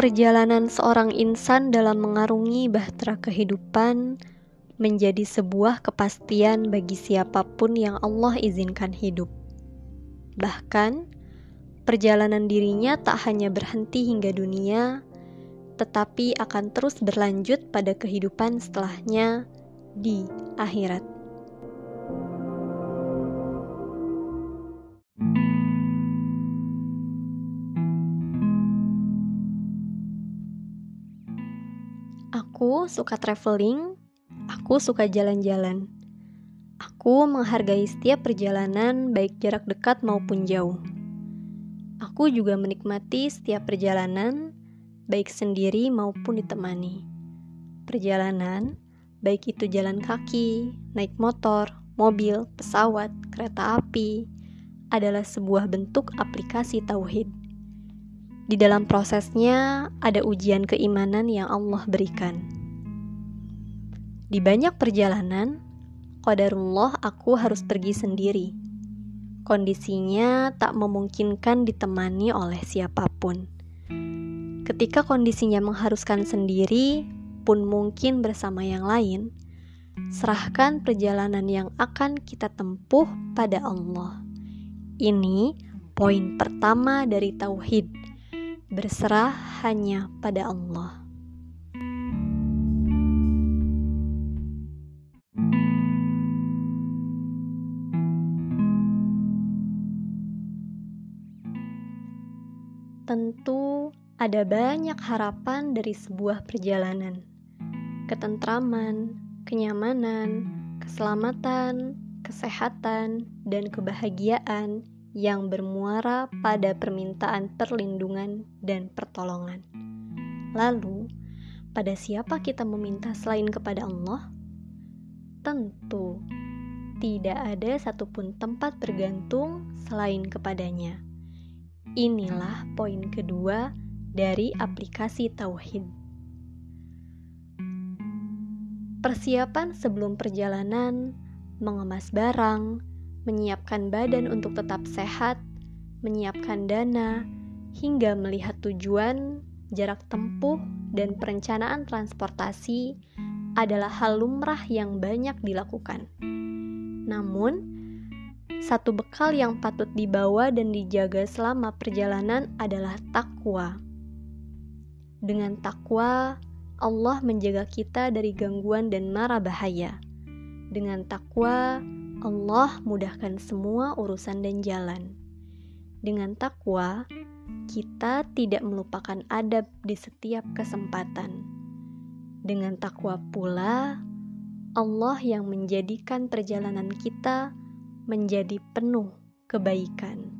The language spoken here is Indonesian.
Perjalanan seorang insan dalam mengarungi bahtera kehidupan menjadi sebuah kepastian bagi siapa pun yang Allah izinkan hidup. Bahkan, perjalanan dirinya tak hanya berhenti hingga dunia, tetapi akan terus berlanjut pada kehidupan setelahnya di akhirat. Aku suka traveling, aku suka jalan-jalan. Aku menghargai setiap perjalanan, baik jarak dekat maupun jauh. Aku juga menikmati setiap perjalanan, baik sendiri maupun ditemani. Perjalanan, baik itu jalan kaki, naik motor, mobil, pesawat, kereta api, adalah sebuah bentuk aplikasi tauhid. Di dalam prosesnya ada ujian keimanan yang Allah berikan. Di banyak perjalanan, qadarullah aku harus pergi sendiri. Kondisinya tak memungkinkan ditemani oleh siapa pun. Ketika kondisinya mengharuskan sendiri, pun mungkin bersama yang lain, serahkan perjalanan yang akan kita tempuh pada Allah. Ini poin pertama dari tauhid berserah hanya pada Allah. Tentu ada banyak harapan dari sebuah perjalanan. Ketentraman, kenyamanan, keselamatan, kesehatan, dan kebahagiaan yang bermuara pada permintaan perlindungan dan pertolongan. Lalu, pada siapa kita meminta selain kepada Allah? Tentu tidak ada satupun tempat bergantung selain kepadanya. Inilah poin kedua dari aplikasi tauhid. Persiapan sebelum perjalanan, mengemas barang, menyiapkan badan untuk tetap sehat, menyiapkan dana, hingga melihat tujuan, jarak tempuh, dan perencanaan transportasi adalah hal lumrah yang banyak dilakukan. Namun, satu bekal yang patut dibawa dan dijaga selama perjalanan adalah takwa. Dengan takwa, Allah menjaga kita dari gangguan dan mara bahaya. Dengan takwa, Allah mudahkan semua urusan dan jalan. Dengan takwa, kita tidak melupakan adab di setiap kesempatan. Dengan takwa pula, Allah yang menjadikan perjalanan kita menjadi penuh kebaikan.